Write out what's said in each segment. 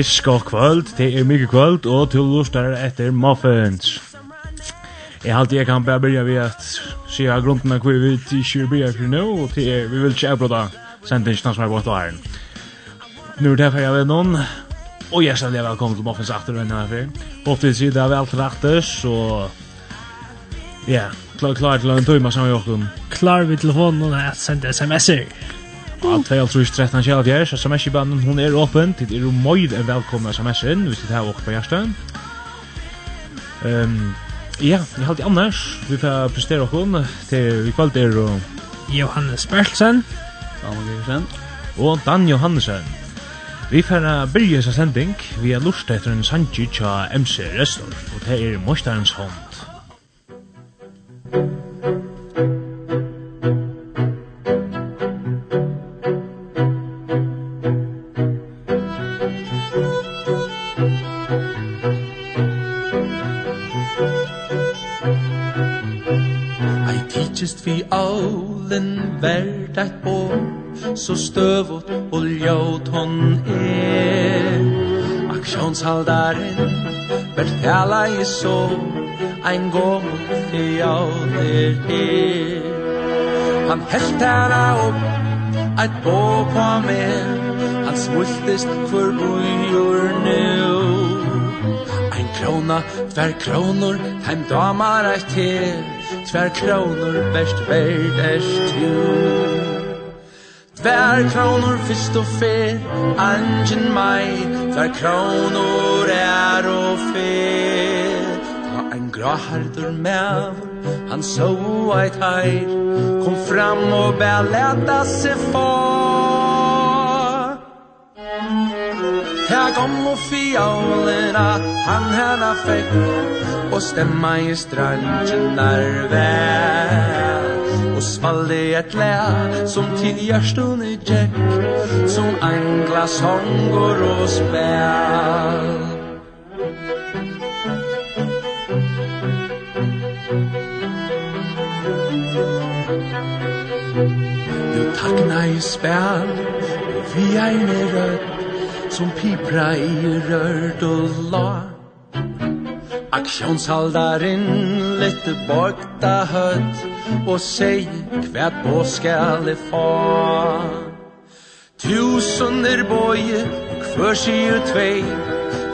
Fisk og kvöld, det er mykje kvöld, og til lustar etter muffins. Jeg halte jeg kan bare byrja ved at sier av grunden av hvor vi ikke vil byrja for nå, og til er, vi vil ikke avbråda sendingen som er bort av æren. Nå er det for jeg ved noen, og jeg skal velkommen til muffins after venn her fyr. Håpte vi sier det er alt rettes, og ja, klar, klar til en tøyma sammen med åkken. Klar vi telefonen og at sende sms'er. Ja, 2313 kjell avgjørs, sms-banden, hun er åpen, til er jo møyd en velkommen sms-en, hvis det er åkt på hjertet. Um, ja, jeg halte annars, vi får prestere åkken, til vi kvalt er jo... Johannes Bertelsen, Daniel Geirsen, og Dan Johannesen. Vi får byrja seg sending, vi er lust etter en sanji tja MC Restor, og det er Mostarens hånd. Thank you. vi aulen verd eit år Så støvot og ljót hon er. Aksjonshaldaren Verd fjalla i så Ein gommel ty auler er Han helt hana opp Eit bo på mer Han smultist for bujur nu. Ein krona, tver kronor Heim damar eit her. Tvær kronor best verd är till Tvær kronor fyrst og fyr, angen mai, tvær kronor er og fyr. Ta ein grahardur mev, han så eit heir, kom fram og bær leta for. Her kom og fjallina, han hana fekk, Og stemma i strandjenar vel Og svalde et lea Som til gjerstun i tjekk Som angla sånger og spel Du takna i spel Vi er rødt Som pipra i rørt og lag Aksjonshaldaren lette borta høtt Og seg hvert på skal jeg få er boje, hver sier tvei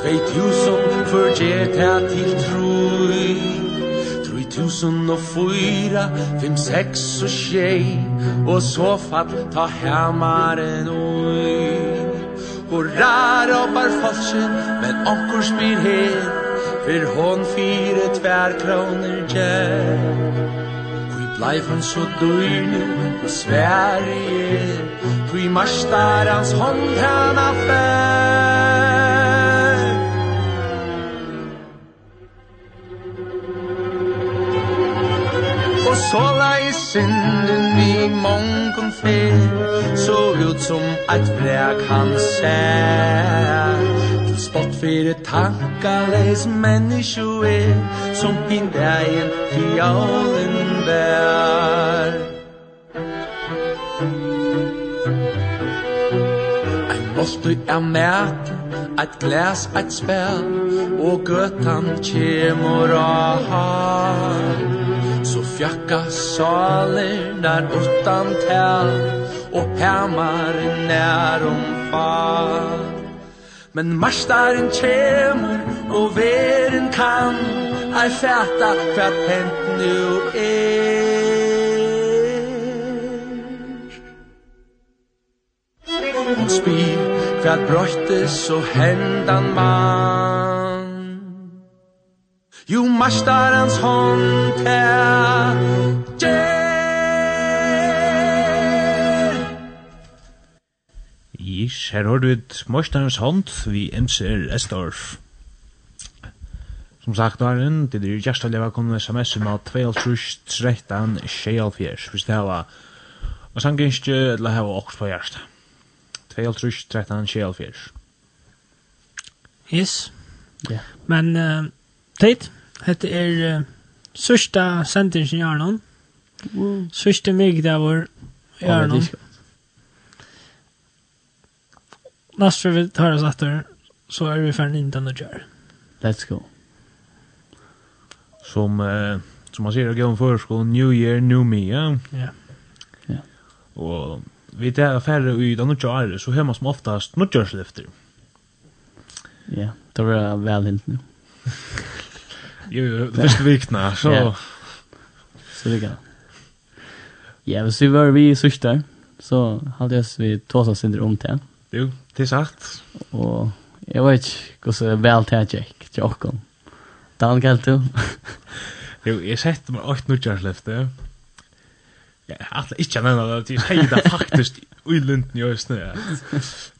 Tvei tusen forgjert her til troi tusen og fyra, fem, seks og tjei Og så fatt ta hammaren ui. Hurrar oppar falsen, men onkur spyr her Fyr hon fyre tvær kroner gjer Kui bleif han så døyne i Sverige Kui marstar hans hånd han affær Og så la i synden i mongon fer Så ut som et brek han sær spott fyrir tankaleis menneskju er Som hin dagen fjallin vær Ein boltu er mæt, eit glas, eit spær Og gøtan kjemur a har Så fjakka salir der utan tel Og hemmar nær om far Men marstaren kjemur og veren kan Ei fæta hvat hent nu er. Hon spyr hvat brøytis og hendan mann. Jo marstaren hans hånd er Yes, her har du et Morsdans hånd vi MC Estorf. Som sagt, Arjen, det er gjerstelig velkommen sms med 2.13.24, hvis det var og sanginskje, eller her var også på hjertet. 2.13.24. Yes. Ja. Men, uh, teit, dette er uh, sørste sendingen i Arnon, sørste mygdavur i Arnon. Ja, last for vi tar oss etter, så er vi ferdig inn den och gör. Let's go. Som eh, som man ser går för sko new year new me, ja. Ja. Ja. Og vi tar affärer i den och gör så man som oftast nutjörslyfter. Ja, det var väl helt nu. Jo, det första vikna så yeah. så det kan. Ja, hvis vi var vi i sørste, så hadde jeg vi tås tåsa synder om til. Jo, det er sagt. Og jeg vet ikke hvordan vel til jeg gikk til åkken. Dan galt du? jo, jeg sette meg åkt nødgjørslefte. Jeg atle ikke nevna det, jeg sier det faktisk i lunden i østene.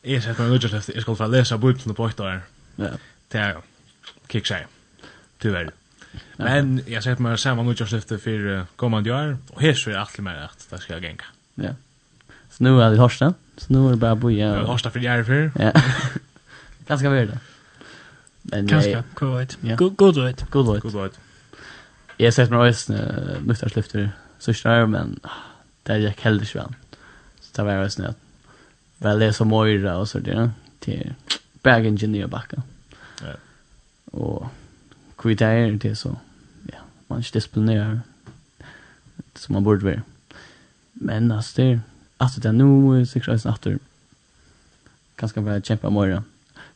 Jeg sette meg nødgjørslefte, jeg skal få lese bøyblene på åkt år. Ja. Det er jo, kikk seg, tyvärr. Men jeg sette meg saman nødgjørslefte for kommande år, og her så er jeg atle meg at det skal genga. Ja. Så nu är det Horsten. Så nu är det bara boja. Och... Horsten för Järfer. Ja. Ganska väl det. Men Ganska, god vet. God vet. God vet. God vet. Jag sett mig öst nyktarslyfter sista men det gick heller inte väl. Så det var öst nu. Väl det som Moira och så det till bag engineer backa. Ja. Och kvitter det så ja, man disciplinerar som man borde vara. Men alltså det Alltså det nu sex reisen efter. Kanske bara kämpa mer.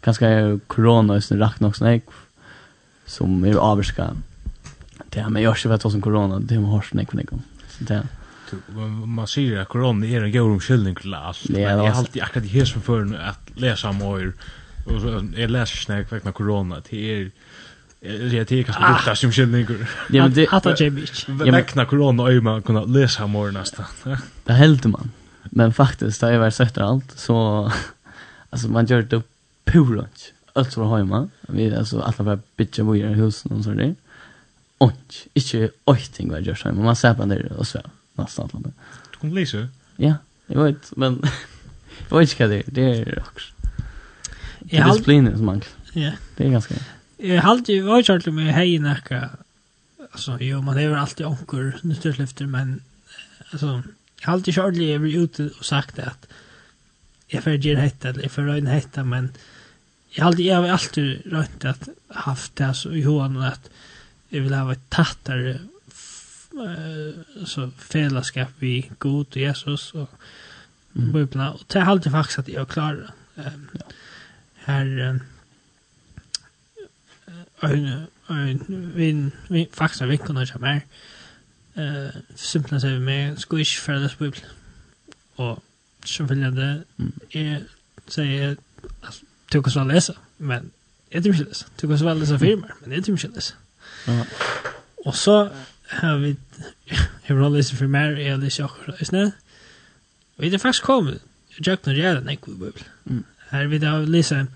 Kanske är corona är rakt nog snäck som är avskar. Det här med jag vet vad som corona det har hörs näck näck. Så det man ser att corona är en god omskyldning till allt. Jag har alltid akkurat i hus för att läsa mer och så jag läser snäck vekna corona till er Ja, det är kanske ah. borta som kylningar. Ja, men det... Hatta J. Beach. Väckna korona och man kunna läsa morgon nästan. Det hällde man. Men faktiskt det var sett allt så alltså man gör det purant. Allt var hemma. Vi alltså alla var bitcha vi i husen och så där. Och inte åtting var gjort hemma. Man ser på det och så nästan det. Du kunde läsa? Ja, jag vet men jag vet inte vad det är. Det är också. Det är disciplinen som man Ja. Det är ganska. Jeg har alltid varit kört med hejnacka. Alltså, jo, man lever alltid onkur, nu men alltså, Jeg har alltid kjørt jeg ute og sagt at jeg får gjøre hette, eller jeg får røyne hette, men jeg har alltid, jeg har alltid røynt at haft det så i hoen, at jeg vil ha vært tattere uh, så fellesskap vi god og Jesus og mm. och og det har alltid faktisk at jeg har klart um, her um, en, en, en, en, faktisk en vinkunner som er, eh simpelt sett med squish för det bubbel. Och så vill jag det är säga att tog oss väl läsa men jag tror inte läsa. Tog oss väl läsa filmer men jag tror inte läsa. Ja. Och så har vi jag vill läsa för mer är det så här Och det faktiskt kom jag när jag den ekvibel. Mm. Här vi då läsa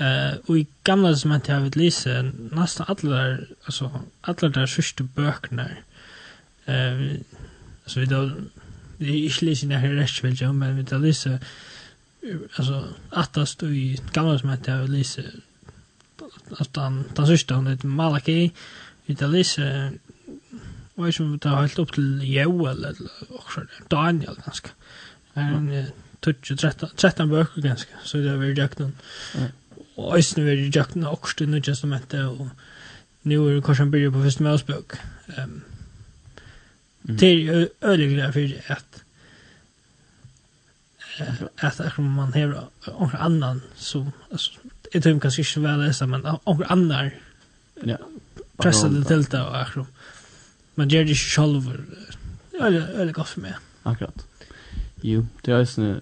Eh, och i gamla som jag har läst nästan alla där alltså alla där sista böckerna. Eh, alltså vi då vi är inte läser när det rätt väl jag men vi då läser alltså attast i gamla som jag har läst att han den sista hon heter Malaki vi då läser vad som det helt upp till Joel eller också Daniel ganska. Men 13 13 böcker ganska så det är väl jakten og Øysten vil i jakten av akkurat i nødvendig instrumentet, og nu er det kanskje han byrja på første med Østbøk. Um, mm. Til glede for at at at man hever onker annan som altså, jeg tror kanskje ikke vel lesa men onker annan ja. pressa det til det og akkurat man gjør det ikke selv det er godt for meg akkurat jo det er også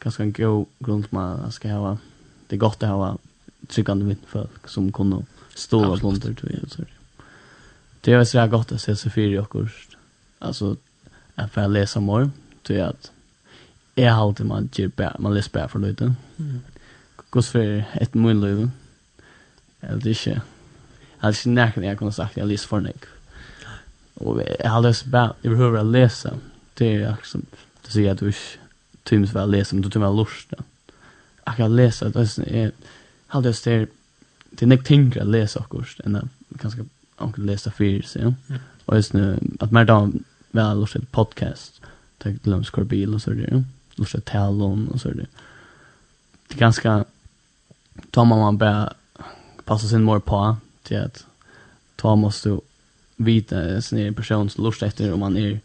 ganske en god grunn til man skal ha det er godt å ha tryggande vindfolk som kunde stå och blunda till det. Så det är så gott att se så fyra och kurs. Alltså att få läsa mer till att är alltid man ger bär man läser bär för lite. Mm. Kus för ett mål löv. Eller det är Alltså när kan jag kunna sagt jag läser för nick. Och jag har läst bär jag behöver läsa. Det är liksom det säger att du tyms väl läser men du tyms väl lust. Jag kan läsa det är halde oss til det er nek tingre å lese akkurat enn jeg kanskje akkurat lese fyrir seg, ja. Og just nu, at mer da vel lort et podcast, til til dem skor bil og så er det, ja. Lort et talon og så er det. Det er ganske, ta må man bare passa sin mor på til at ta måste vita sin egen person som lort etter om man er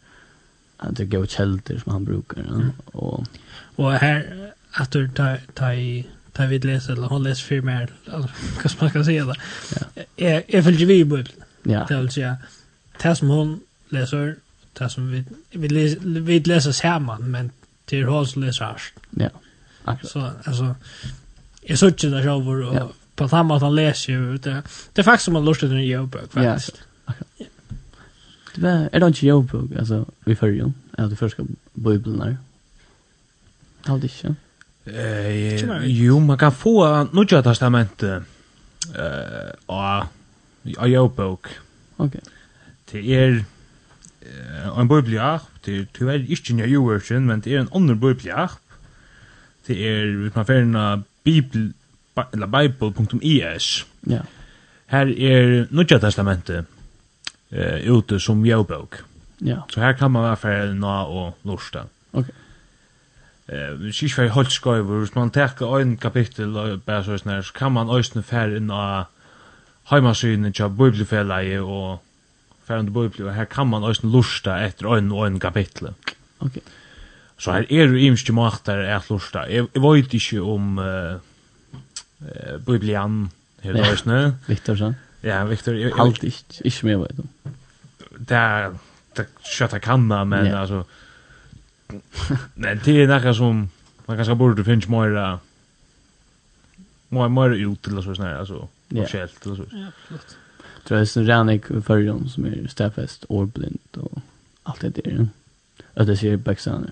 att det går kälter som han brukar. Ja. Och, och här, att du tar, tar i tar vi läsa eller hon läser för mer vad man ska säga där. Ja. Är följer vi bibeln. Ja. Det vill säga tas som hon läser tas som vi vi läser vi läser samman men till hon som läser först. Ja. Akkurat. Så alltså är så tjockt där över och på samma att han läser ju det det är faktiskt som man lustar den jobbok faktiskt. Ja. Akkurat. Det var är det inte jobb alltså vi följer ju. Ja, det första bibeln där. Allt det. Eh, jo, man kan få Nudja testamentet eh av av jobbok. Okej. Det är en biblia, det er tyvärr ikke en joversion, men det er en annan biblia. Det är man färna bibel eller bible.is. Ja. Her er Nudja testamentet eh ute som jobbok. Ja. Så her kan man vara färna och lorsta. Okej. Okay eh vi skal ikke holdt skøyver, hvis man teker en kapittel og bare sånn her, så kan man øyne fær inn av heimasynet til bibelfellet og fær under bibel, og her kan man øyne lusta etter en og en kapittel. Ok. Så her er jo imske måter at lusta. Jeg, jeg vet ikke om uh, uh, bibelian her ja. øyne. Victor, sånn? Ja, Viktor. Halt ikke, ikke mer vet du. Det er, det er skjøtt jeg kan da, men yeah. altså... Men det är något som man kanske borde finns mer mer mer ut eller så snär alltså officiellt eller så. Ja, absolut. Tror jag är Ranik för som är stäfest och blind och allt det där. Att det ser backsan.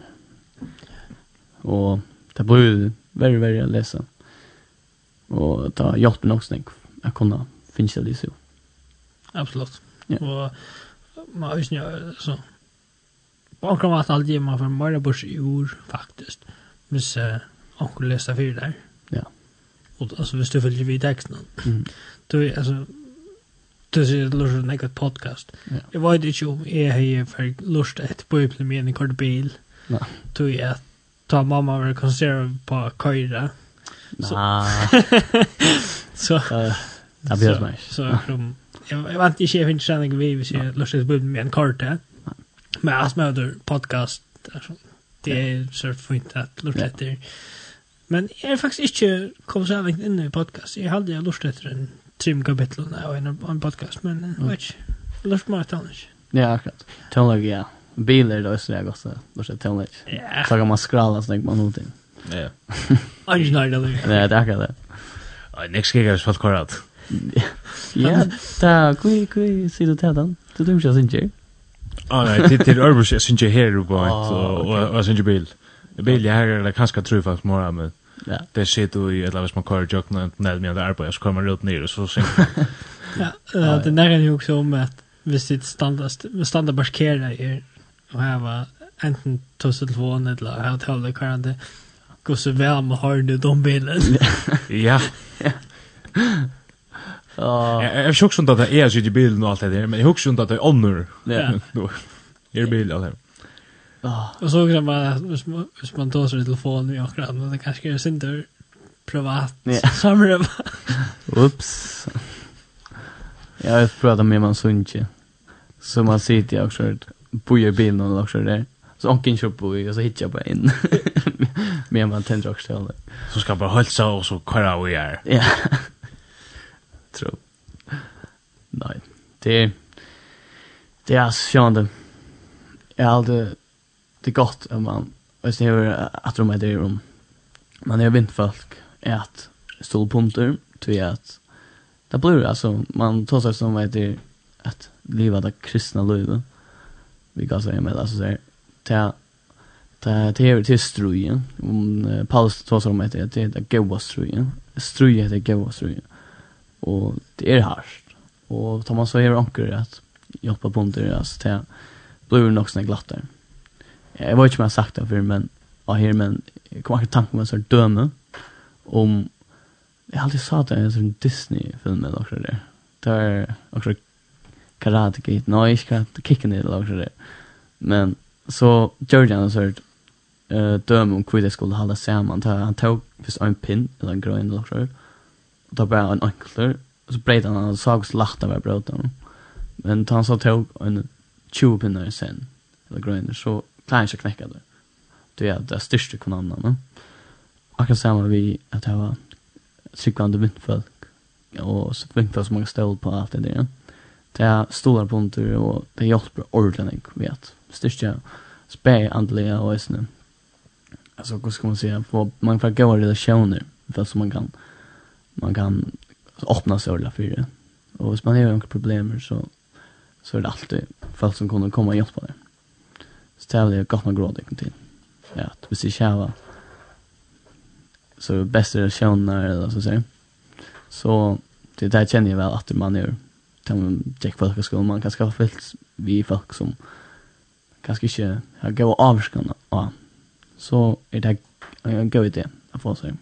Och det blir ju väldigt väldigt att läsa. Och ta hjälp nog snägg. Jag kunna finns det så. Absolut. Ja. Och man har ju så på kan vara allt man för mer börs i ord faktiskt. Hvis uh, onkel läser för där. Ja. Och alltså hvis du följer vid texten. Mm. Du är alltså det är lust en eget podcast. Ja. Jag vet inte om jag har för lust att bo i med en kort bil. Nej. Du är att ta mamma över konserter på Kaira. Nej. Så. Det blir hörs mig. Så, jag vet inte, jag finns inte känning vi, vi ser lustigt bo med en kort här. Men allt med över podcast alltså det är så fint att lurta efter. Men jag är faktiskt inte kom så långt in i podcast. Jag hade jag lust efter en trim kapitel och en en podcast men vet lust mer tonnage. Ja, akkurat. Tonlag ja. Bilar då så jag också. Då så tonlag. Ja. Så kan man skralla så man någonting. Ja. Angenar det. Nej, det är akkurat det. Nei, nek skrikker jeg svart korrat. Ja, da, kui, kui, sier du til den? Du dummer ikke sin. Ah, nei, det er är Örbus, jag syns ju här uppe og jeg synes ju bil. Bil jag här det kanskje tru faktisk mera men Ja. Det sitter du i eller hvis man kører jokken og ned med det arbeid, så kommer man ut ned og så synker. ja, det nærmer jo også om at hvis det standard, standard parkera er og hava enten tosselfon eller hotel eller kvarande, går så vel med har du de bilen. ja. ja. Jag är chockad att det är så i bilden och allt det där, men jag är chockad att det är onnur. Ja. Då är bild alltså. Ja. Och så kan man hvis man hvis man tar sin telefon i akkurat, det kanske är synd privat Ja. samrum. Oops. Jag har pratat med man sunche. Så man sitter jag också bojer bilen och också där. Så onken kör på och så hittar jag bara in. Men man tänder också till. Så ska bara hälsa och så köra vi är. Ja tror Nej, det det är sjönde. Jag hade det gott om man och sen hur att de är det om man är vindfolk är att stol punkter till att det blir alltså man tar sig som vet det att leva det kristna livet. Vi kan säga med alltså så här ta ta till till strujen om Paulus tar sig om att det är det goda strujen. Strujen heter goda strujen och det är harst och tar man så här anker att jobba på under alltså till blir det nog snägg glatt. Jag vet inte om jag har sagt det för men ja här men jag kommer inte tanken med så döme om jag har alltid sa det är en Disney film eller något där. är också Karate Kid, nej, jag kan kicka eller något där. Men så gjorde han så eh döm om hur det skulle hålla samman. Han tog först en pin eller en grön eller något det var bare en ankel så breit han han sa så lagt av brøt han men han sa tog en 20 pinnar sen eller grøyner så klarer han ikke knekka det. Det er det største kunnan han akkurat samme vi at det var sikkvande vindfolk og vindfolk som man stål på alt det der det er stolar punter og det hjelper ordentlig vi vet. Styrstja spär andliga och sån alltså hur ska man säga? Få man får gå relationer för så man kan man kan öppna sig ordentligt för det. Och hvis man har några problem så, så är det alltid folk som kommer komma och hjälpa det. Så det är gott man gråd till. Ja, att hvis det kärva så är det bästa relationer eller så att säga. Så det där känner jag väl att man gör. till man check folk att skolan man kan skaffa fält vi folk som kanske inte har gått avskan. Ja. Så är det en god idé att få sig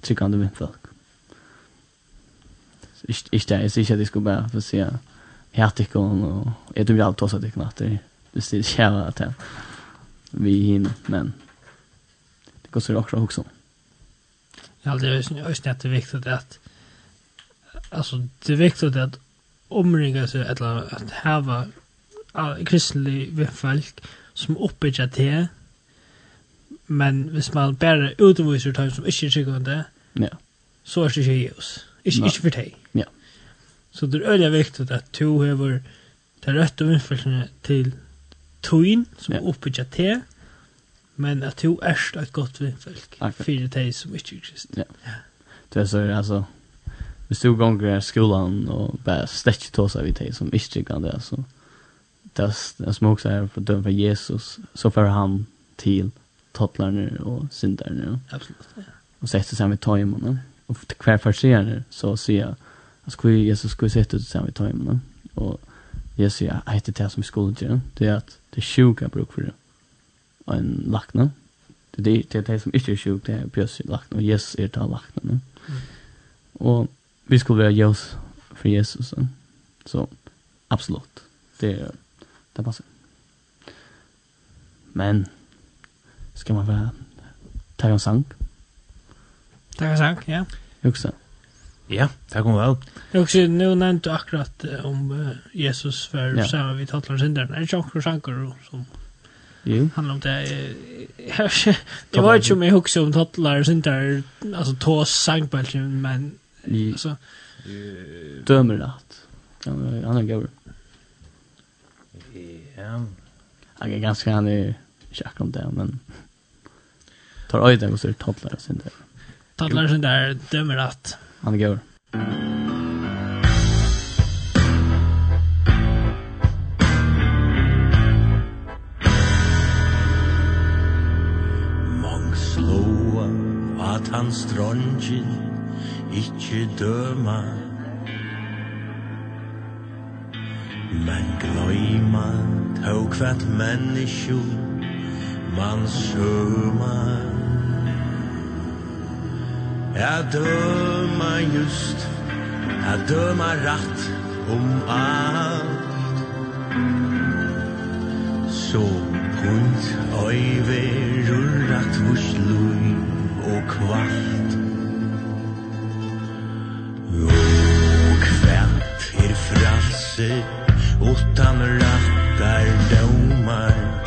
tryckande med folk ich ich da ist sicher das gut für sehr härtig und är du ja allt tossa det knappt det det är själva att vi hin men det går så också också. Ja, det är ju snett viktigt att alltså det är viktigt att omringa sig eller att ha kristelig folk som oppbyggja til, men hvis man bare utviser dem som ikke er det. ja. så er det ikke Jesus. Ikke, ikke for deg. Ja. Så det er øyelig viktig at du har det rette og til tøyen som ja. oppbygger til, men at du er et godt vindfølg for deg som ikke kristen. Ja. ja. Det er så, altså, hvis du ganger skolan og bare stekker til seg vidt deg som ikke kan det, så det er små også her for døm for Jesus, så fører han til tottlerne og synderne. Absolutt, ja. Og setter seg med tøymene. Ja och kvar för senare så ser jag att skulle Jesus skulle sätta ut samma time va och jag heter det som skolan till det är att det sjuka bruk för det en lackna det är det det som inte är sjuk det är pjös lackna och Jesus är det lackna och vi skulle vara Jesus för Jesus så absolut det det passar. Men ska man vara ta en sank Takk for mycket. Ja. Också. Ja, det kommer väl. Jag också nu du akkurat om uh, Jesus för ja. sammen vi talar syndaren. Er det ikke akkurat sankor som Jo. handler om det. Jag var ju med också om talar syndare altså två sangbølgen, men altså... dömer rätt. Han han är gaur. Ja. Han är ganska han är inte om det men tar öjden och så är det talar syndare. Tad Larsson där dömer att. Han går. Mång slåa at han strongin ikkje döma Men gløyma tau kvart människor man sjøma Jeg døma just Jeg døma rätt om alt. Så gunt över Rullat vurs lui og kvart. Og kvätt er fralse Utan rattar domar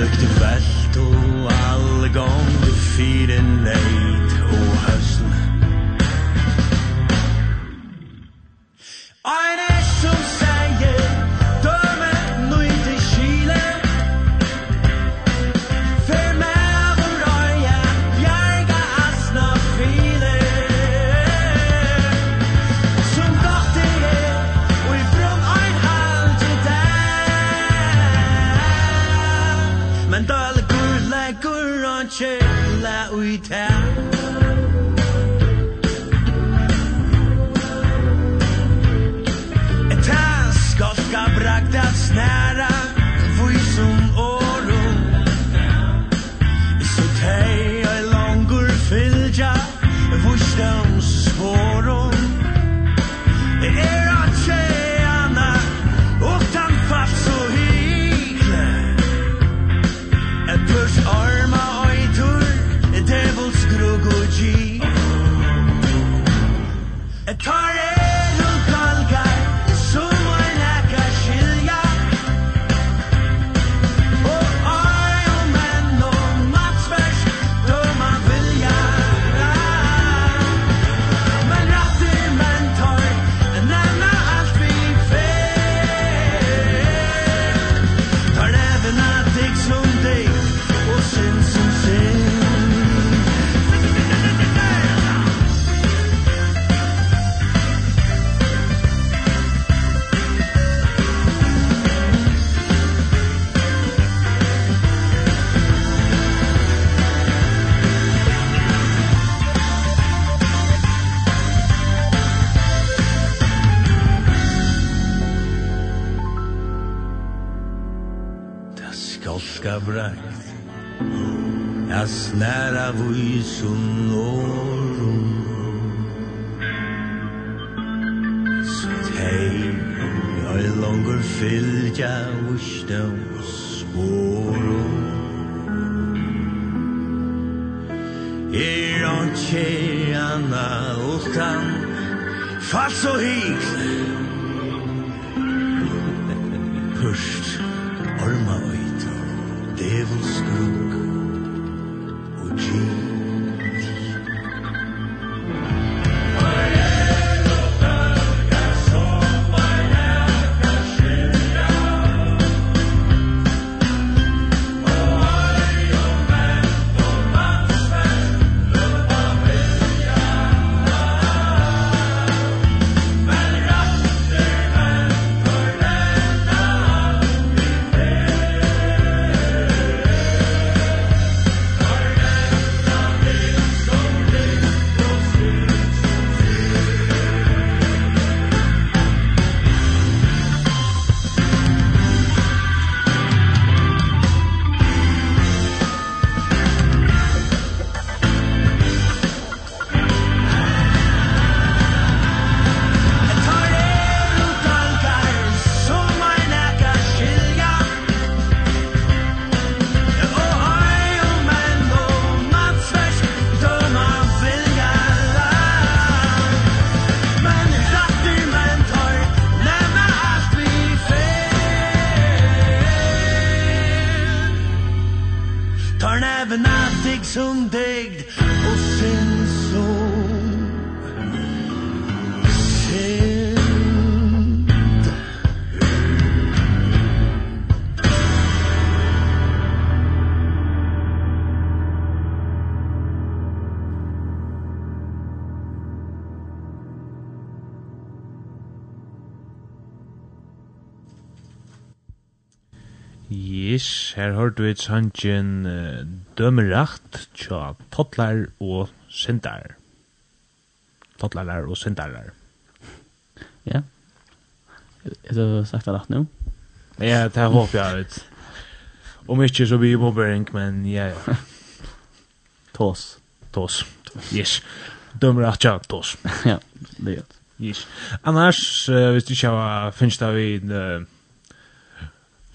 lukte velt og alle gong du fyren nei estão svoro Er on tjena utan Fast og Yes, her har du et sannsyn uh, dømerakt tja tottlar og sindar. Tottlarar og sindarar. Ja. Er du sagt det rett nå? Ja, det håper jeg vet. Om ikke så blir mobbering, men ja, ja. Tås. Tås. Yes. Dømerakt tja tås. ja, det er godt. Yes. Annars, uh, hvis du ikke har finnst av i... Uh,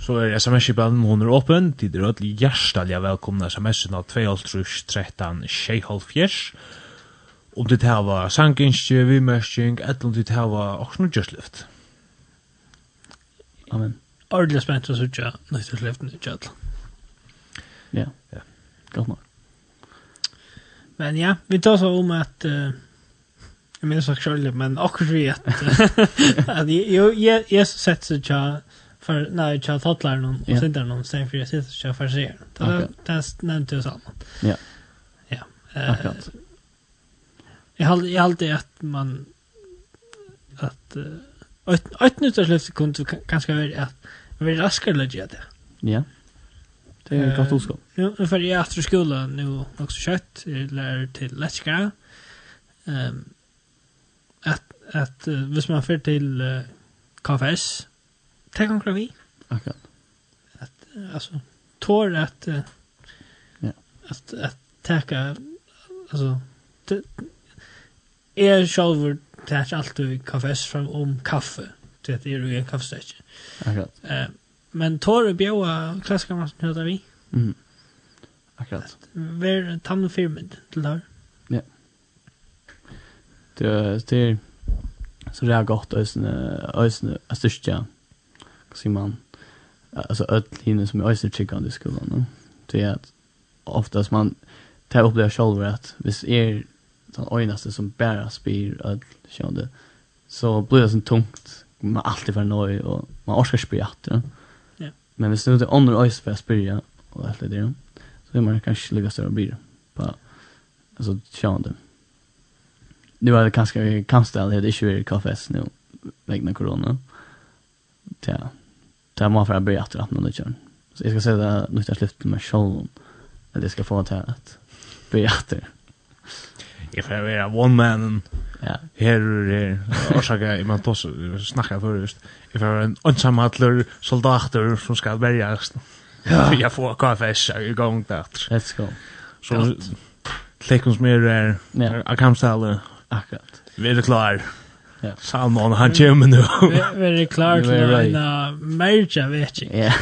Så er sms-kipan hon er åpen, tid er ødelig hjertelig velkomna sms-en av 2.13.6.5. Om ditt hava sanginskje, vimerskjeng, eller om ditt hava oksnudgjørslift. Amen. Ordelig spent å sutja nøytter sliften i kjøtla. Ja, ja. Godt nok. Men ja, vi tar så om at uh, jeg minns nok men akkurat vi at, jeg, jeg, jeg, jeg sett för när jag tattlar någon och sitter någon sen för jag sitter så för sig. Det test nämnde jag samman. Ja. Ja. Eh Jag har jag alltid att man att ett ett nytt slut kunde kanske vara att vi raskar lägga det. Ja. Det är gott oskap. Ja, för jag efter skolan nu också kött lär till läska. Ehm att att hvis man för till KFS det kan vi. Akkurat. Att, alltså, tår att, uh, ja. att, att täcka, alltså, det, är själv täck allt du kaffes från om kaffe. Det är ju en kaffestäcke. Akkurat. Eh men tår att bjöa klasskamraten hur vi. Mm. Akkurat. Ver tamn firmid till där. Ja. Det det så det är gott ösn ösn styrka sier man altså öll hinne som er öster chicken i skolan no? det er at oftast man tar upp det själv att vis är den öjnaste som bara spyr öll sjönde så blir det sånn tungt man er alltid for nøy, og man orskar spyr att no? ja. men hvis det er andre øyne for å spyr og alt det der, så er man kanske lika större blir på alltså sjönde Nu var det kanske kanske det är ju i kaffes nu vägna corona. Ja, Det må för att börja efter att man kör. Så jag ska säga det nu till slut med showen. Att jag ska få det här att börja efter. Jag får være one man. Ja. Här är det. Orsaka, man tar så snacka för just. Jag får være en ensamhattler, soldater som skal bärgas. Ja. Jag får KFS igång där. Let's go. Så Lekons mer är Akamstale. Akkurat. Vi är klar. Ja. Salmon han kommer nu. Very klar till en merge vet jag. Ja.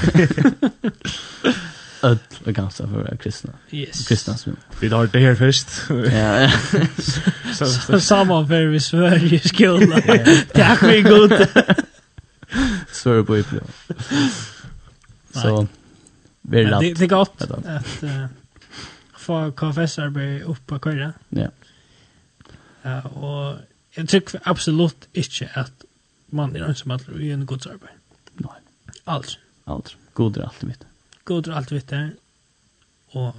Öll och ganska för kristna. Yes. Kristna som. Vi tar det här först. Ja. Så Salmon för vi svär i skolan. Tack vi god. Svär på i plan. Så. Very lågt. Det är gott att uh, få konfessar bli uppe och köra. Ja. Ja, och jeg tror absolutt ikke at man er ønsom alt er en gods arbeid. Nei. Alt. Alt. God er alt vitt. God er alt vitt der. Og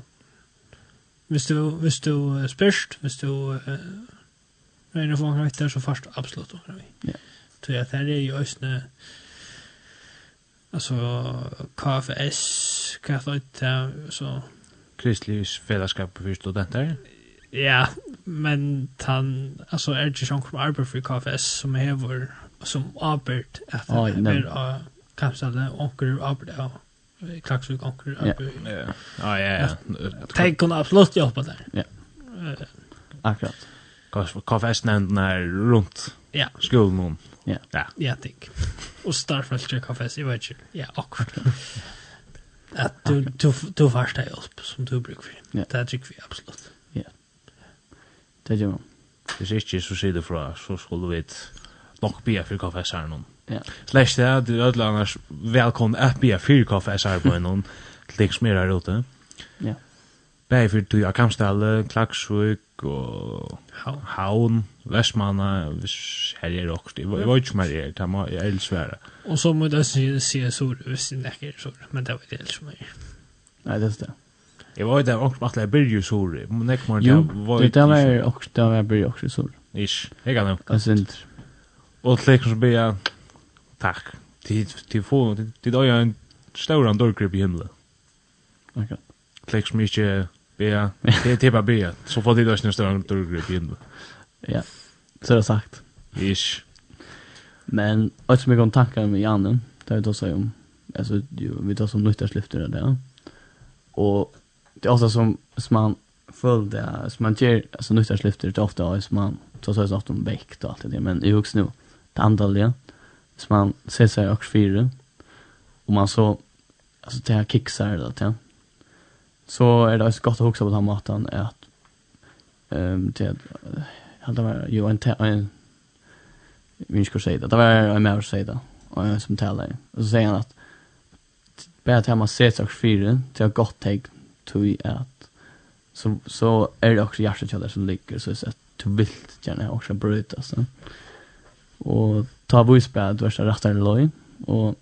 hvis du, hvis du spørst, hvis du uh, regner for hva vitt der, så først absolutt hva vi. Ja. Så jeg tror det er jo øsne altså KFS, hva er det, så Kristelig fellesskap for studenter? Ja, men han alltså är det ju som arbetar för KFS som är vår som arbet att det är kanske det? Onkel arbet ja. klaxvik onkel arbet ja ja. Ja. Tänk kunna absolut jobba där ja. Akkurat. KFS nämnden är runt ja. skolan ja. Ja. Ja tänk och starfältet KFS i vet ju ja akkurat. Att du du du förstår hjälp som du brukar för det tycker vi absolut Det gjør man. Hvis ikke så sier det fra, så skulle vi nok be for kaffesaren noen. Ja. Slash det, du er annars velkommen at be for kaffesaren på noen, til det som er her ute. Ja. Be for du er Kamstalle, Klaksvøk og Havn, Vestmanna, hvis her er også, jeg var ikke om her, det må jeg ellers være. Og så må du si, si, så si, si, si, si, si, si, si, si, si, si, si, si, si, si, si, si, Jeg var jo der ångt matle byrju suri. Nek morgen Jo, det der var ångt der var byrju ångt suri. Ish, jeg kan nevnt. Asint. Og til ekkur som jeg, takk, til få, til døy en staur an dørgrip i himmelen. Akkurat. Til ekkur som ikke jeg, til bare tippa jeg, så får til døy en staur an dørgrip i himmelen. Ja, så er det sagt. Ish. Men, og som jeg kom tankar med Janne, det er jo då seg om, altså, vi tar som nyttarslyfter det, ja. Og det är ofta som, som man följde, som man ger, alltså nyttarslyfter, det är ofta som man tar sig ofta om väkt och allt det men i vuxen nu, det andra det, som man ser sig också fyra, och man så, alltså det här kicksar det, ja. Så är det också gott att huxa på den här maten är att, um, det, hade var ju en, en vi ska säga det, det var en att säga det, och jag som talar, och så säger han att, bara att man ser sig fyra, det är gott tegn, tui at så så är det också hjärtat jag som ligger så så att du vill gärna också bryta så. Och ta voice bad du är rätt en loj och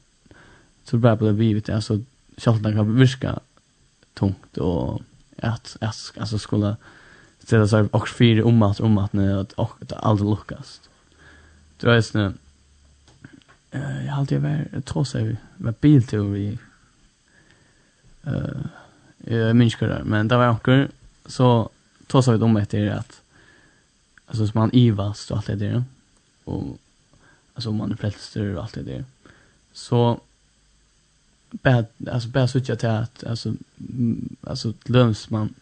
så bara på det vi vet alltså själva kan viska tungt och att att alltså skulle ställa sig också fyra om att om att när att och att aldrig lyckas. Det är snä eh jag har alltid varit trots att var bil till vi eh eh det, men det var onkel så tog så vi om efter att alltså som man ivas och allt det där och alltså man är frälster och allt det där så bad alltså bad så till att alltså alltså löns man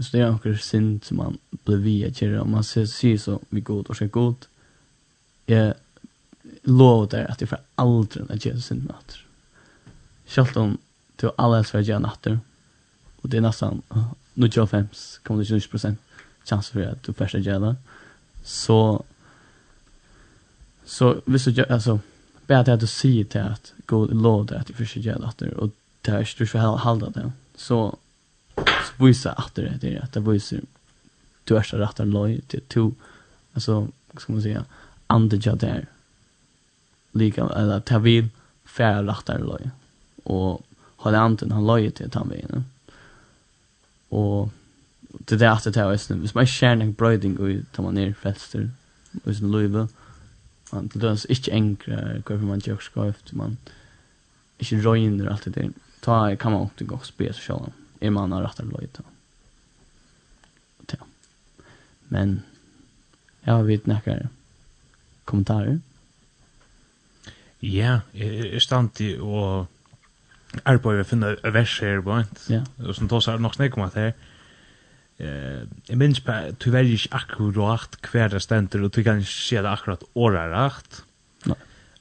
så det är onkel synd som man blir via till om man ser sig så vi god och så god jag lovar dig att jag får aldrig att göra sin med att om du alla älskar att göra natter Och det är nästan 95,29% chans för att du första gälla. Så så visst du alltså bara att du säger till att gå låda att du första gälla att det och där är du ska hålla det. Så så visa att det är att det visar du är så rätt att loj till to alltså ska man säga andra där lika eller ta vid färre rätt att loj och har det anten han loj till att han og det er det at det er æsne. Hvis man ikke skjer nek brøyding og tar man ned frelster og sin løyve, man til dødes ikke enkre hvorfor man gjør skrift, man ikke røyner alt det der. Ta kan man ikke gå og spes og sjåla, er man har rattar løyta. Men jeg har vidt nekkar kommentarer. Ja, jeg er stand til å arbeid vi finner et vers her, ja. og som tås er nok snakk om at her, eh, jeg minns på, du velger ikke akkurat hver det stender, og du kan ikke se det akkurat året rakt,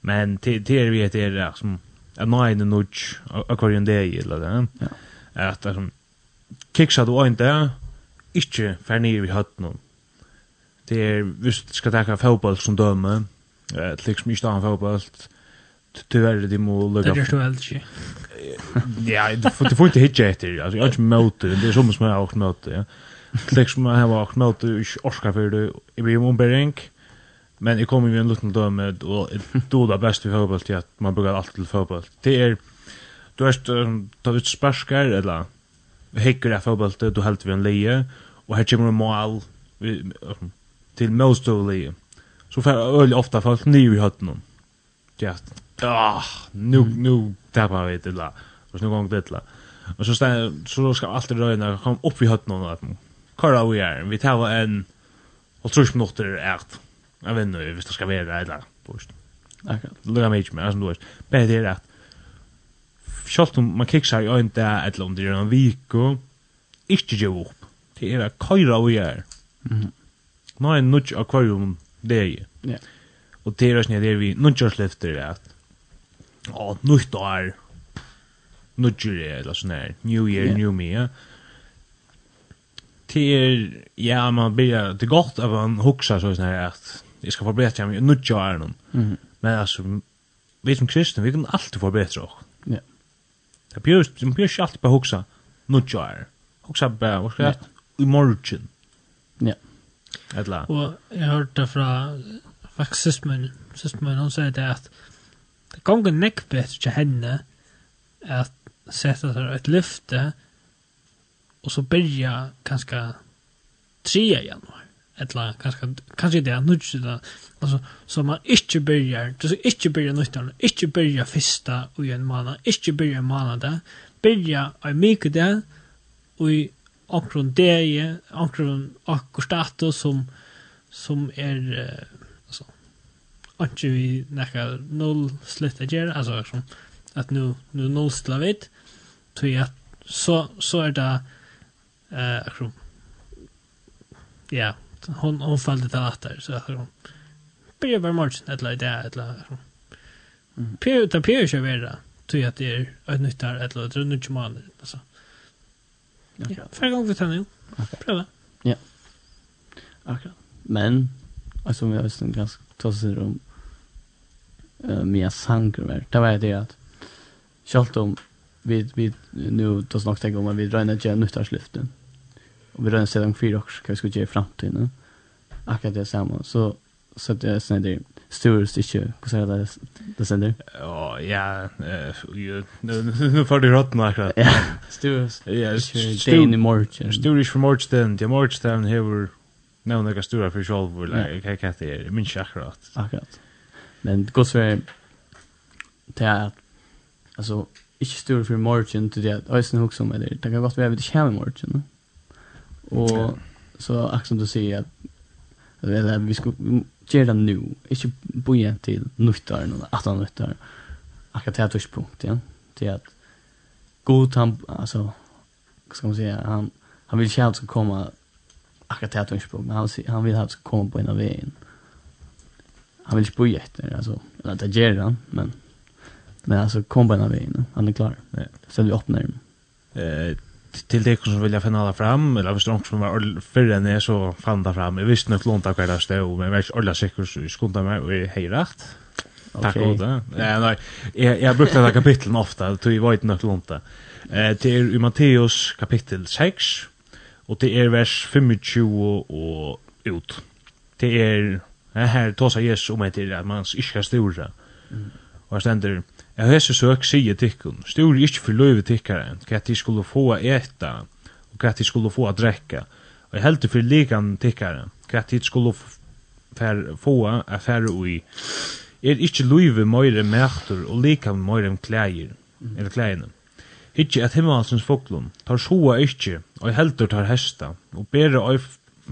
men til er vi etter det, som, at nå er det nok, akkurat det er, eller det, ja. at det er som, kiksa du øyne det, ikke fer nere i høtten. det er, hvis du skal takke fotball som døme, eh, liksom ikke da en fotball, tyvärr det må lugga. Det är ju helt shit. Ja, du får det får inte hitcha efter. Alltså jag har inte möte, det är som som jag har också möte, ja. Klicks som jag har också möte, jag orskar för det. Jag blir om beränk. Men jag kommer ju en liten döme och då det bäst vi fotboll till att man brukar alltid till fotboll. Det är du vet ta ut sparskar eller hickar av fotboll du helt vi en leje och här kommer mål till most of leje. Så för öl ofta folk ner i hötten. Ja, ah, nu, nu tappar vi det la. Och nu gång det la. Och så stann, så ska allt röna kom upp i hötten och att Kara vi är. Vi tar en och tror minuter ert. Jag vet inte, visst ska vi det där. Post. Akkurat. Lugga mig med som du vet. Men det är rätt. Sjalt om man kiksar ju det, eller om det er en vecka. ikke gjør opp. Det er är kara vi er. Mhm. Nej, nutch akvarium det är. Ja. Och det är ju när det vi nutch lyfter att ja, nytt år, nudger eller sånn her, new year, yeah. new me, ja. Til, ja, man blir, det er godt at man hukser sånn her, at jeg skal forbedre meg, nudger år, noen. Mm. Men altså, vi som kristne, vi kan alltid forbedre oss. Ja. Det blir, man blir ikke alltid bare hukser, nudger er. Hukser bare, hva skal jeg, i morgen. Ja. Etla. Og jeg hørte fra, faktisk, sist min, hun sier det at, det gonger nekk betre til henne at sette seg et lyfte og så byrja kanskje 3. januar eller kanskje, kanskje det er nødvendig altså, så man ikke byrjar du skal ikke byrja nødvendig ikke byrja fyrsta og en måned ikke byrja måned byrja en mykje det og i akkurat det akkurat akkurat status som som er uh, ikke vi nekka null slutt å gjøre, altså som at nu, nu null stilla vid, tog at så, så er det uh, akkur, ja, hon, hon fallte til atter, så akkur, byrja bare morgen, etla i det, etla, akkur, Pyr, ta pyr kör vi det. Tror att det är ett nytt där ett eller annat nytt man alltså. Ja, för gång vi tar nu. Prova. Ja. Akkurat. Men alltså vi har ju en ganska tossig rum uh, mina sanger mer. Det var det att självt om vi, vi nu då snackt om att vi drar att göra nyttarslyften. Och vi drar sedan fyra också kan vi ska göra i framtiden. Akkurat det samma. Så så det är sen det stora stycke vad säger det det sen det ja ja nu för det rotten akkurat ja stora ja stora march stora för march den det morch den här var några stora för själv var like kan kan det Min schakrat akkurat Men det går så till att alltså inte stor för morgon till det att ösen hooks om eller det kan gott vara det kommer morgon. Och så axeln du säger att eller vi ska göra det nu. Inte boja till nuttar eller att han nuttar. Akkurat det här touchpunkt igen. Till att god han alltså ska man säga han han vill själv ska komma akkurat det här touchpunkt men han han vill ha ska komma på en av vägen. Mm han vill ju efter alltså eller det ger han men men alltså kom på den vägen han är klar ja. så vi öppnar eh till det som vill jag finna fram eller visst någon som var förrän är så fann det fram jag visste nog långt att jag stod men jag var alla säker så jag skulle mig och hej rätt Tack okay. det. Nej, nej. Jag jag brukar ta kapitlen ofta, då jag vet något långt. Eh det är i Matteus kapitel 6 och det er vers 25 och ut. Det är her tåsa Jesus om etter at man ikke skal stora. Mm. Og her stender, jeg hese søk sier tikkun, stur ikke for løyve tikkare, hva de skulle få eta, og hva de skulle få drekka, og jeg heldur for likan tikkare, hva de skulle få affære ui, er ikkje løyve møyre mæktur og likan møyre klæger, eller klægene. Ikkje at himmelhalsens foklun tar soa ikkje, og heldur tar hesta, og bere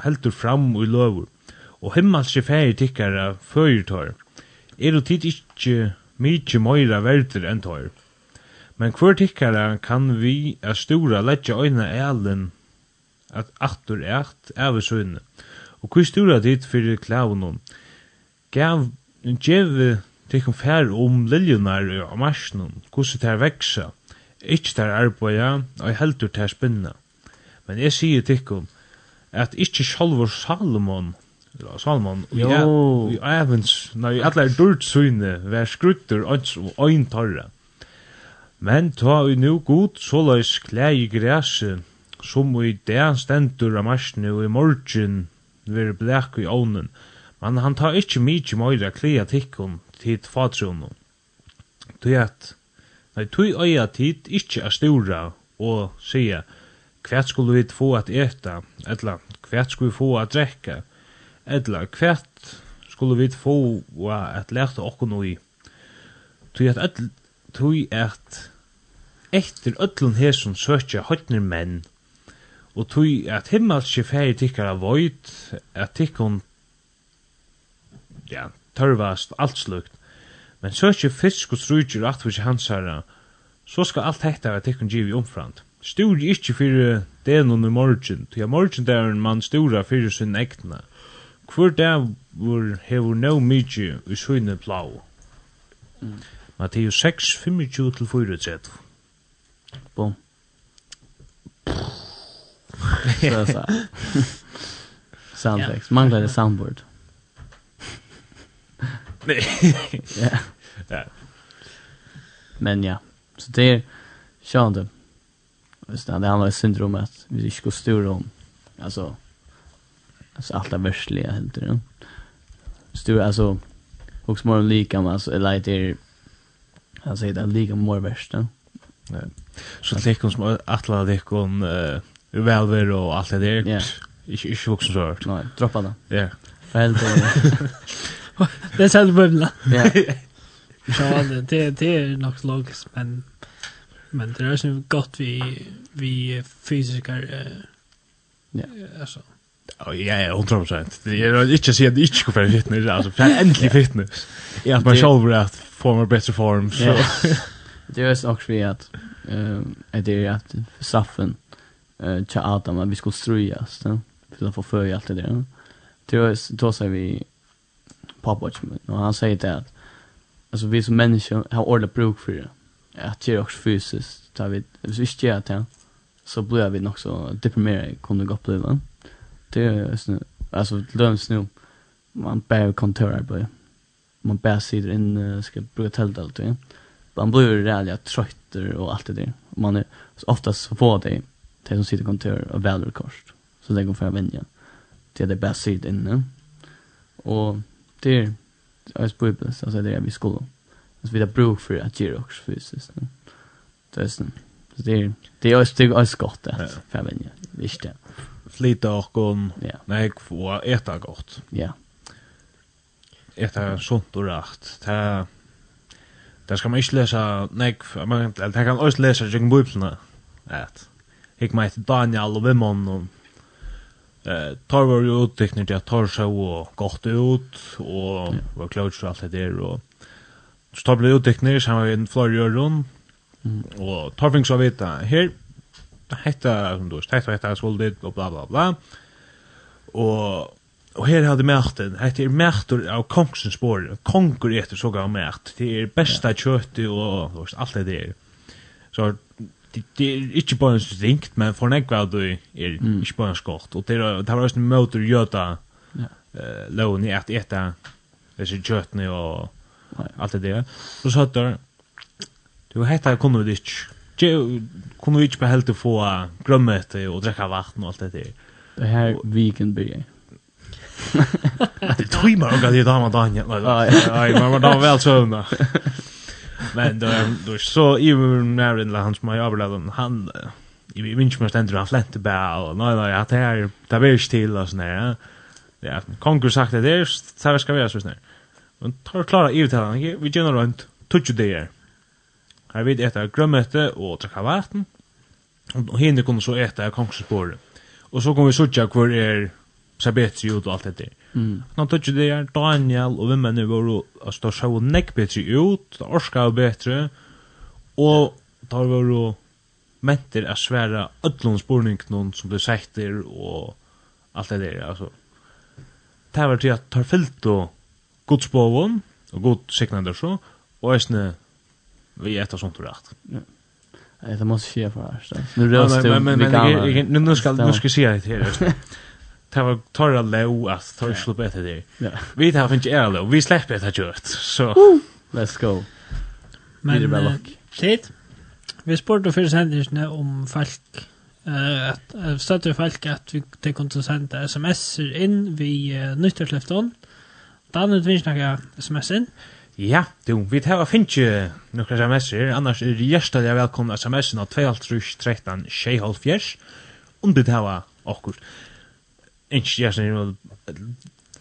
heldur fram og løvur, og himmelske færi tikkara fyrir tår, er du tid ikkje mykje møyra verder enn tår. Men hver tikkara kan vi a stora letja øyna elen at aftur eit av søgne, og hver stora tid fyrir klavnum, gav djeve tikkum fær om liljunar og marsnum, hvordan tær veksa, ikkje tær arbeida, og heldur tær spinna. Men eg sier tikkum, at ikkje sjálfur Salomon Ja, Salmon. Jo. I Evans, når i alle er dyrt syne, vær skrutter, og ein torre. Men ta i nu god, så løys klæg i græse, som i det stendur av marsne og i morgen vir blek i ånen. Men han tar ikkje mykje møyre klæg tikkum tid fatrunum. Tui at, nei, tui øya tid ikkje er stora og sier, hvert skulle vi få at eta, eller hvert skulle vi få at drekka, Edla, hvert skulle vi få at lærte okkur i? Tui at öll, tui at etter öllun hesson søkja høytner menn, og tui at himmelske færi tikkara void, at tikkun ja, tørvast alt slukt, men søkja fisk og strujtjur atvis hansara, så skal alt hekta at tikkun givi omframt. Stur ikkje fyrir denun i morgen, tui a morgen der man stura fyrir sin egna, Hvor dævur hevur no mykje i søgne plau. Mm. Matteus 6, 25 til 34. Bom. Så sa. Soundtext. Manglar det soundboard. Nej. ja. Ja. Men ja. Så det är sjönde. Visst, det handlar syndrom att vi ska styra om. Alltså, alltså allt är värstliga helt enkelt. Stu alltså och små lika men alltså eller det alltså det är lika mer värst. Ja. Så det kan som attla det kan eh välver och allt det där. Ja. Ikke ikke voksen så hørt. Nei, droppa det. Ja. Helt. Det är selv bubbla. Ja. Ja, det, det är nog logiskt men, men det är så gott vi, vi fysiker, eh ja. Alltså Ja, ja, 100 procent. Jeg vil ikke si at jeg ikke skal være fitness, altså, for jeg er endelig fitness. Jeg har bare selv at få meg bedre form, så... Det er også fordi at, at det er at straffen til Adam, at vi skulle strujas, for å få føje alt det der. Det er også, da sier vi pappa, og han sier det at, altså, vi som mennesker har ordentlig bruk for det, at det er også fysisk, hvis vi ikke gjør det, så blir vi nok så deprimerende, kunne vi oppleve det. Det är alltså löns nu. Man bär kontor på. Man bär sidor in ska bruka tält allt det. Man blir ju rädd trötter och allt det där. Man är oftast på det det som sitter kontor och väl kost. Så det går för vänja. Det är det bästa sidor inne. Och det är jag spår på så det är vi skulle. Alltså vi har bruk för att ge också fysiskt. Det är så det är det är ju skott där för vänja. Visst det flyta okkom, ja. nej, få äta gott. Ja. Äta sunt och rakt. Ta, det skal man ikke lesa, nei, man, ta kan også lesa kring biblene. Et, hik meg til Daniel og Vimon, og Eh, tar var ju utteknar till att tar så och gott ut och ja. var klart allt det där och så tar blev utteknar så han var en flor gör hon och tar finns att veta här hetta som du vet, hetta hetta svoldigt og bla bla bla. Og og her hadde mäten, hetta er mätor av kongsens spår. Konger efter så gav mät. Det er besta köttet og du vet alt det där. Så det är inte bara en ringt, men for nek kväll du er inte bara en skott. Og det var også en motor uh, loven i att äta dessa köttene och alt det der. Så sa du, du hetta kunne det ikke ju kunde vi inte behälta få grömmete och dricka vatten och allt det där. Det här weekend blir det tror man att det där man dagen. Nej, man var då väl sövna. Men då då så i när den hans mig överlevde han i vi minns mest ändå han flänte bara och nej nej att det här där blir still och såna Ja, konkur sagt det där, så ska vi göra så snär. Men tar klara i det här, vi gör runt, Touch det här. Her vid etter grømmete og trakka vatten, og henne kunne så etter kongsespåret. Og så kunne vi sutja hvor er Sabetri ut og alt dette. Mm. Nå tøtje det er Daniel og vimmene våre, altså da sjå nekk betri ut, da orska og betri, og da var jo menter a sværa ödlun spurning noen som du sættir og alt det der, altså. Det var til at tar fyllt og godsbovun, og god signander så, og eisne vi ett sånt tog rätt. Ja. Det måste ske för först. Nu rörs det. Men men nu nu ska nu ska se det här. Det var torra low att tar slupp ett där. Vi har inte är low. Vi släpper det gjort. Så let's go. Men shit. Vi spurte för sändningarna om folk eh att stötte folk att vi det kunde sända SMS in vi nyttorslefton. Dan utvinner jag SMS in. Ja, du, vi tar og finner noen sms'er, annars er hjertelig velkommen sms'en av 2.13 6.5 om du tar akkur. Ikke hjertelig,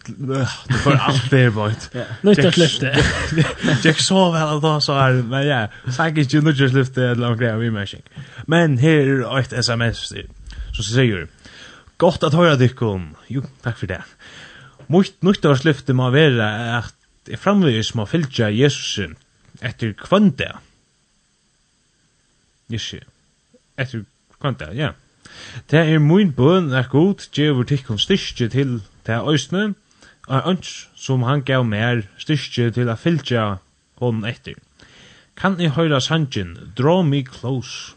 det får alt det bort. Nødt til lyfte. Jeg så vel at han så her, men ja, sank ikke nødt til lyfte eller noen greier vi merking. Men her er et sms som sier, Godt at høyre dykkum. Jo, takk for det. Mot nyttårslyfte må være at at jeg framlegis må fylgja Jesus etter kvönda. Ikke, etter kvönda, ja. Det er mun bøn er god, djevur tikkun styrkje til det øysne, og ønsk som han gav mer styrkje til a fylgja hon etter. Kan jeg høyra sanjen, draw me close,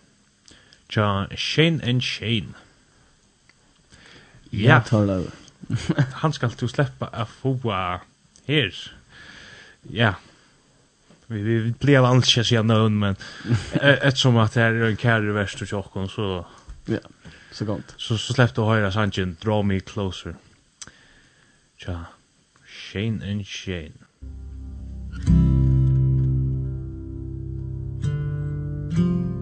tja Shane and Shane. Ja, ja han skal du sleppa a fua her ja, vi, vi blir alls ikke säga någon, men eftersom at det er en kære verst og tjockon så... Ja, så gott. Så, så släppte höra sangen Draw Me Closer. Tja, Shane and Shane. Thank you.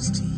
close to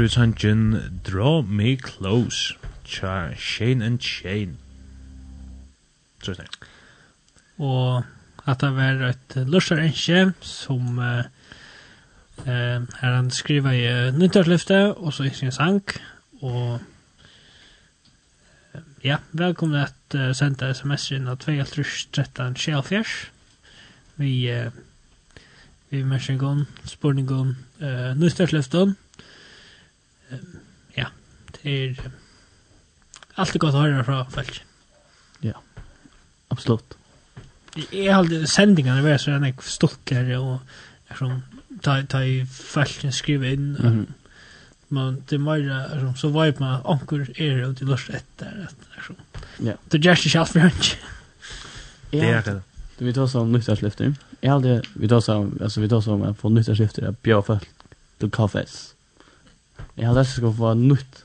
hørt vi sangen Draw Me Close Tja, Shane and Shane. Så snakk Og at det var et lørsar enskje som uh, uh, er han skriva i uh, nyttårsløftet og så i sin sang og uh, ja, velkommen at uh, senda sms inn av 2.13.24 vi uh, vi mersingon, spurningon, uh, nyttårsløftet ja, det er är allt godt å høre fra folk. Ja, absolut. Jag hade sändningarna var så gjerne jeg stokker og och som ta ta i falsken skriva inn mm -hmm. man det mer som så vibe man ankor är och det lust ett där så. Ja. Det just is for range. Det är det. Du vet också om nyttarslyfter. Jag hade vi då så alltså vi då så man får nyttarslyfter att bjöd folk till kaffes. Jeg har lyst til å få nytt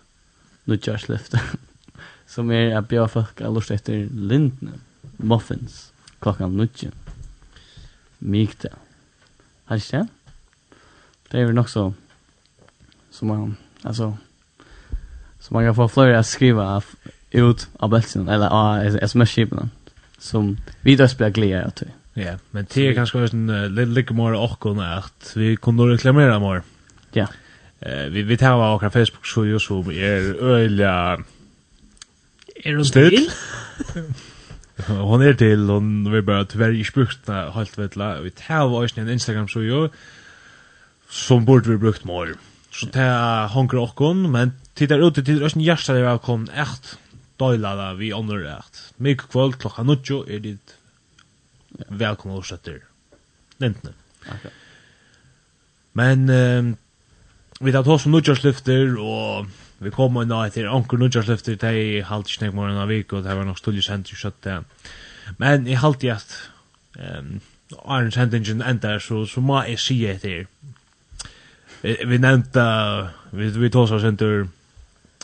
nytt kjørslift som er at bjør folk har lyst etter Lindne muffins, klokkan nytt. Mykta. Har ikke det? Det er vel nok så som man, altså, så man kan få flere att skriva ut av bälsen eller av sms-skipen som vi då spelar glädje att vi. Ja, men det er kanskje også en uh, lite mer åkken at vi kunne reklamera mer. Ja. Eh vi vi tar vår Facebook så ju så är öliga är hon till. Hon är till hon vi bara tyvärr inte brukt helt vetla. Vi tar vår en Instagram så ju som borde vi brukt mer. Så ta honkar okkon, men tittar ut till oss nästa där jag kom echt da vi andra echt. Mycket kväll klockan 9 är det välkomna årsätter. Nämnt Okay. Men um, vi tar tås om nødgjørslyfter, og vi kommer inn da etter anker nødgjørslyfter, det er halvt ikke nek morgen av vik, og det var nok stullig sendt i kjøtt det. Men i halvt i at um, Arne sendingen enda, så, så må jeg si etter. Vi, vi nevnte, vi, vi tås oss sender,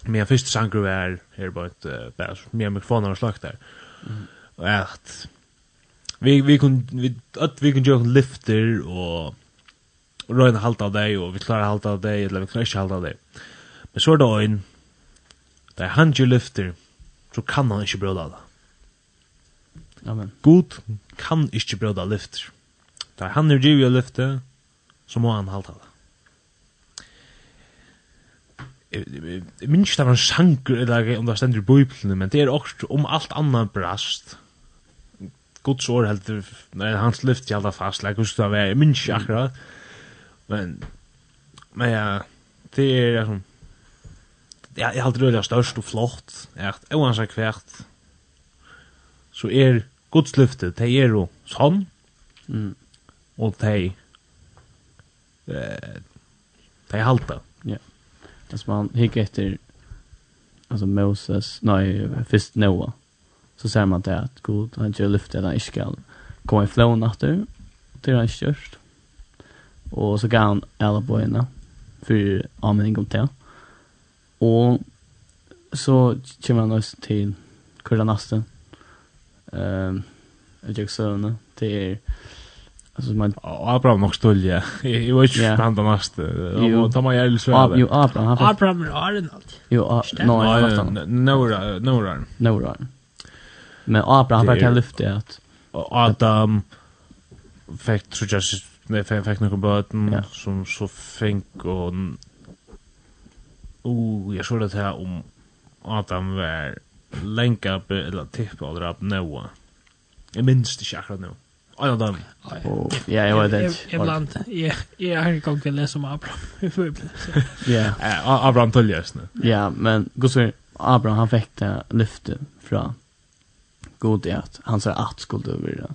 min første sanger er her på et, uh, bare, min mikrofoner og slagt der. Mm. Og at, vi, vi kunne, vi, at vi kunne gjøre lifter, og och röna halta av deg, og vi klarar halta av deg, eller vi klarar ikke halta av deg. Men så er det en där han ju lyfter så kan han ikke brøda det. Amen. God kan ikke brøda lyfter. Där han är ju lyfter så må han halta det. Jeg minns ikke det var en sjanker, eller om det stender i bøyplene, men det er også om alt annet brast. Guds år heldur, nei, hans lyft gjalda fast, like, hos det var, ikke akkurat, Men men ja, det er liksom ja, jeg har alltid rörligt størst og flott. Echt, oansar kvärt. Så er Guds lyfte, det är ju sånn. Mm. og de, eh det är halta. Ja. Alltså man hickar efter alltså Moses, nej, först Noah. Så ser man det att Gud han gör han där i skall. i ifrån efter. Det är han kört. Og så gav han alle bøyene for anmenning om det. Og så kommer han også til Kurda Nasten. Um, Jack Søvne. Det er... Alltså man Abraham nog stolja. Jag vet inte han där nästa. Och ta mig jävla svär. Jo Abraham han Abraham Arnold. Jo nej Nora Nora. Nora. Men Abraham han vart lyfte att Adam fick tror jag Vi fikk noen bøten ja. som så fikk og oh, jeg så det her om Adam var lenka på eller tippa eller på noe. Jeg minns det ikke akkurat nå. Ai, Adam. Ja, jeg var det. Jeg blant, jeg har ikke kommet til å lese om Abraham. Ja. Abraham tølgjøsne. Ja, men godsvinn, Abraham han fikk det lyftet fra god i at han sa at skulle være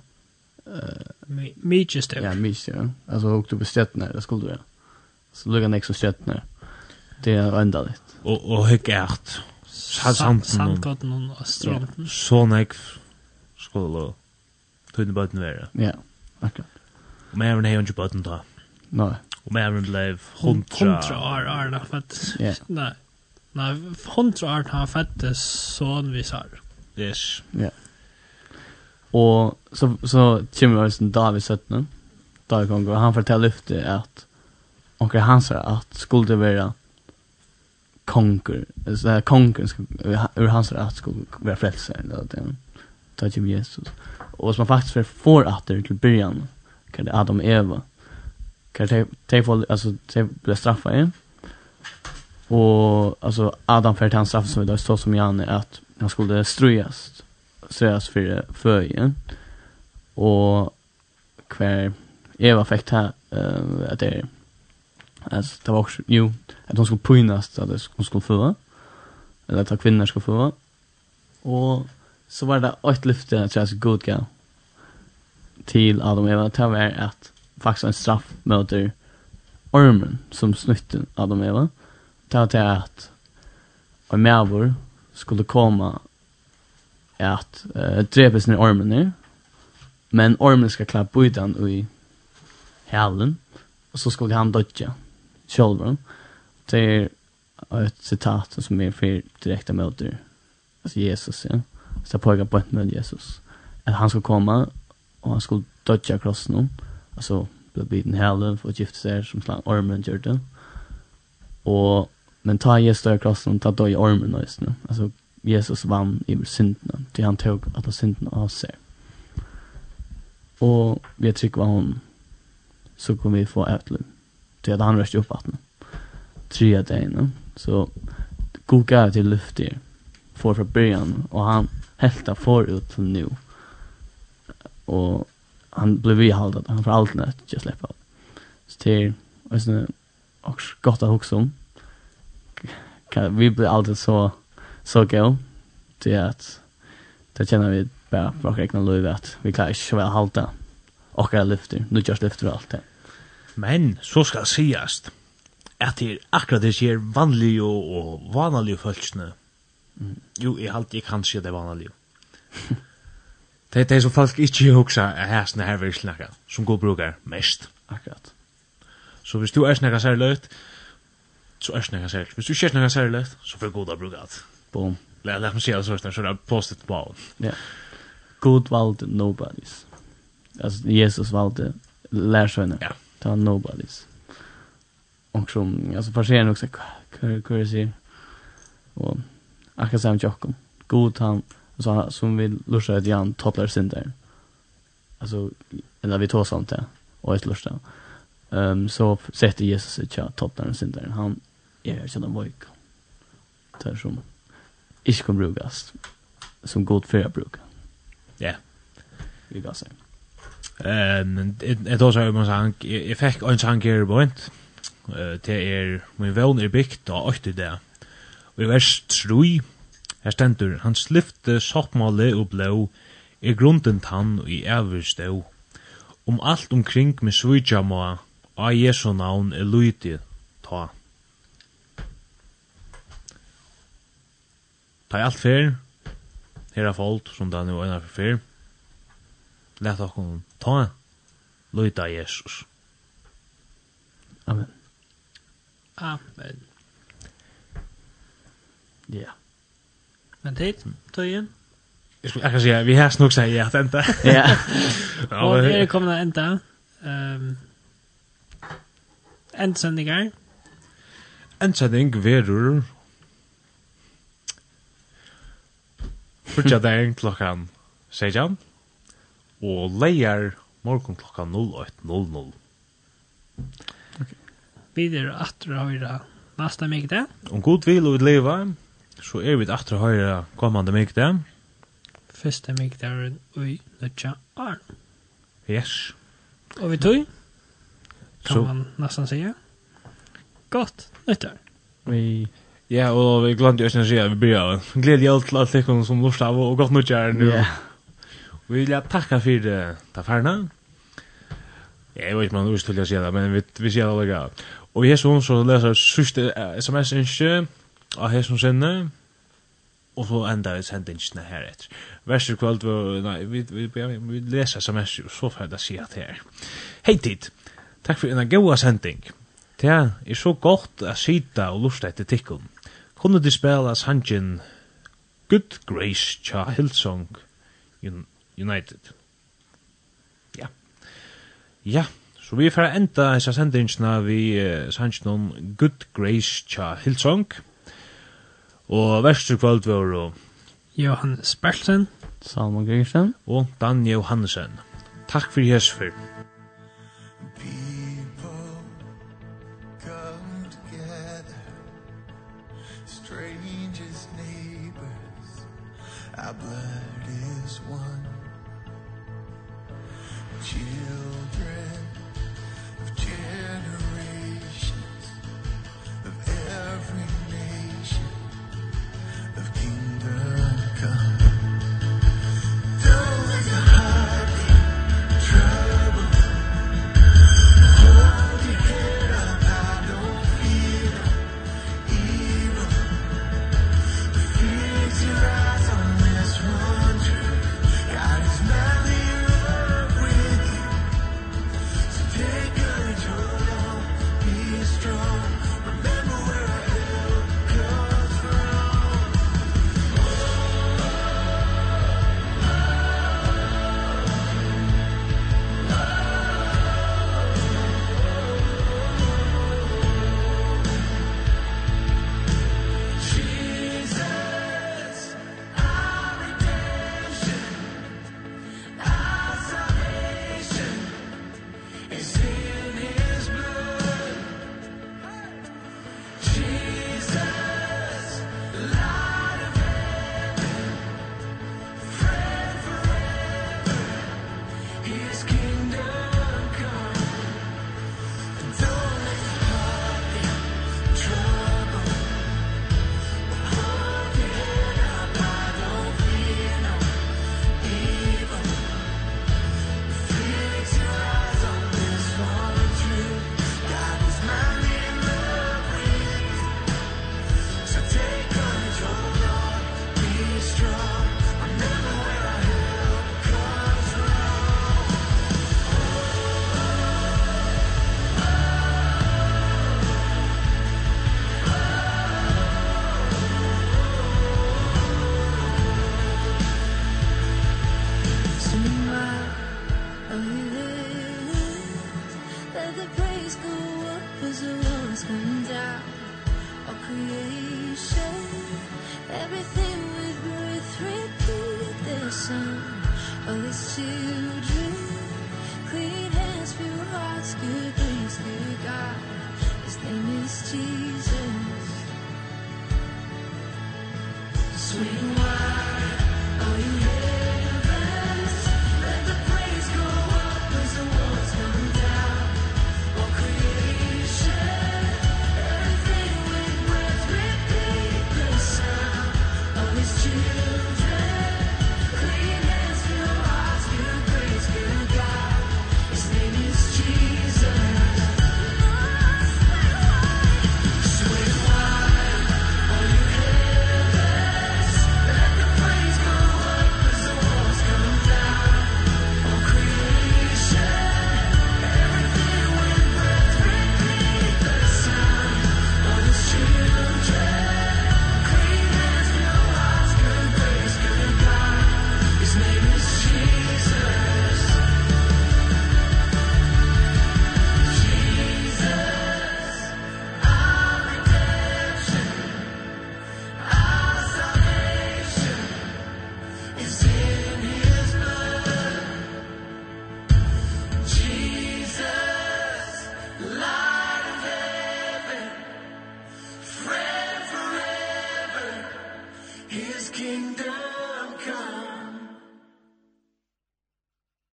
Uh, mycket stöp. Ja, mycket. Ja. Alltså åkte på stötterna, det skulle du göra. Så lukade nästa stötterna. Det är ända lite. Och, och hyggert. Sandkotten och stranden. Så nek skulle tunne bötten vara. Ja, akkurat. Och med även hej inte bötten då. Nej. Och med även blev hundra. Hundra år är det för att, nej. Nej, hundra år har fettet sån visar. Yes. Ja. Yeah. Och så så kommer vi sen David Sötnen. David Kongo han fortäller lyfte att och han sa att skulle det vara konkur så här konkur ur hans rätt skulle vara frälsare eller det. Ta till Jesus och som man faktiskt får att det till början kan det Adam och Eva kan det ta få alltså ta bli straffa igen och alltså Adam för han straff som det står som Janne att han skulle ströjas sträs för föjen och kvar Eva fick ta uh, att det alltså det var också jo att hon skulle pynas att det hon skulle föra eller att kvinnor skulle föra och så var det ett lyfte att jag så god gal till Adam Eva. Ta var att faktiskt en straff mot ormen som snutten Adam Eva. Ta till att en mävor skulle komma at uh, drepes ned ormen nu. Men ormen ska klappa på utan i hälen. Och så skulle han dödja. Självron. Det är ett citat som är för direkta möter. Alltså Jesus, ja. Så pågår på ett med Jesus. Att han skulle komma och han skulle dödja krossen honom. Alltså bli biten hälen för att gifta sig som slang ormen gjorde. Och men ta Jesus dödja krossen ta ta i ormen nu. Alltså Jesus vann i synden, till han tog alla synden av sig. Och vi tycker vad hon så kommer vi få ätlen. Till att han röstade upp vattnet. Tre dagen. Så god gav till luft för får från början och han hälta för ut till nu. Och han blev vi halda han får allt nött just släppa. Så till och så och gott att huxa om. Vi blir alltid så så gå till att det känner vi bara för att räkna löv att vi kan inte väl halta och kan lyfter, nu just lyfter och allt det. Men så ska sägas att det är akkurat det ger vanliga och vanliga följsne. Mm. Jo, jag halt jag kan se det vanliga. det är det som folk inte huxar är här snä här vill snacka som går brukar mest. Akkurat. Så hvis du er snakka særløyt, så er snakka særløyt. Hvis du ikke er snakka særløyt, så får du goda brukat på låt mig se så så där postet på. Ja. God vald nobodies. Alltså Jesus valde lärsöna. Ja. Ta nobodies. Och som alltså försen också hur hur Och akka sam jockum. God han så som vill lussa ett jan topplar sin där. Alltså eller vi tar sånt där och ett lusta. Ehm um, så sätter Jesus ett topplar sin där. Han är sådan vojk. Tar som ikke kan brukes som god för att bruka. Ja. Vi kan sen. Ehm ett år så har man sank jag fick en sang här på ett. Eh det är min vän är byggt och åt det. Och i vers 3, Här stendur han slyfte soppmåle og blå i grunden tann og i æverstå. Om alt omkring med svitja må av Jesu navn er lydig ta. Ta alt fer. Her er folk som det er nå ena for fer. Læt okkur ta. Løyta Jesus. Amen. Amen. Ja. Yeah. Men tid, tøyen. Jeg skulle akkurat si, vi har snakket seg i at enda. Ja. Og vi er kommet enda. Um, Endsendinger. Endsending verur Fyrtja dagen klokkan 16 og leier morgon klokkan 08.00. Okay. Vi er atra høyra nasta mykde. Om god vil og vi leva, så er vi atra høyra kommande mykde. Fyrste mykde er ui nødja arn. Yes. Og vi tog, kan so. man nästan säga. Gott nyttår. Vi... Ja, og vi glemte jo ikke å si at vi blir av. Gledelig hjelp til alle tikkene som lort av, og godt nok er nu. Vi vil takka for det, ta taferna. Jeg vet ikke om det er til å si det, men vi, vi sier det allerede. Og vi har sånn så leser sørste sms-innskje av her som sender, og så enda vi sender innsjøene her etter. Værste kveld, nei, vi, vi, vi, vi leser sms og så får jeg da si at her. Hei tid, takk for en god sending. Det er så godt å sitte og lusta etter tikkene kunne de spela sangen Good Grace tja Hillsong United. Ja. Ja, så vi får enda hessa sendingsna vi uh, sangen Good Grace tja Hillsong. Og verste kvöld var og Johan Spersen, Salman Gersen og Dan Johansen. Takk fyrir hesfyr. blood is one. Jesus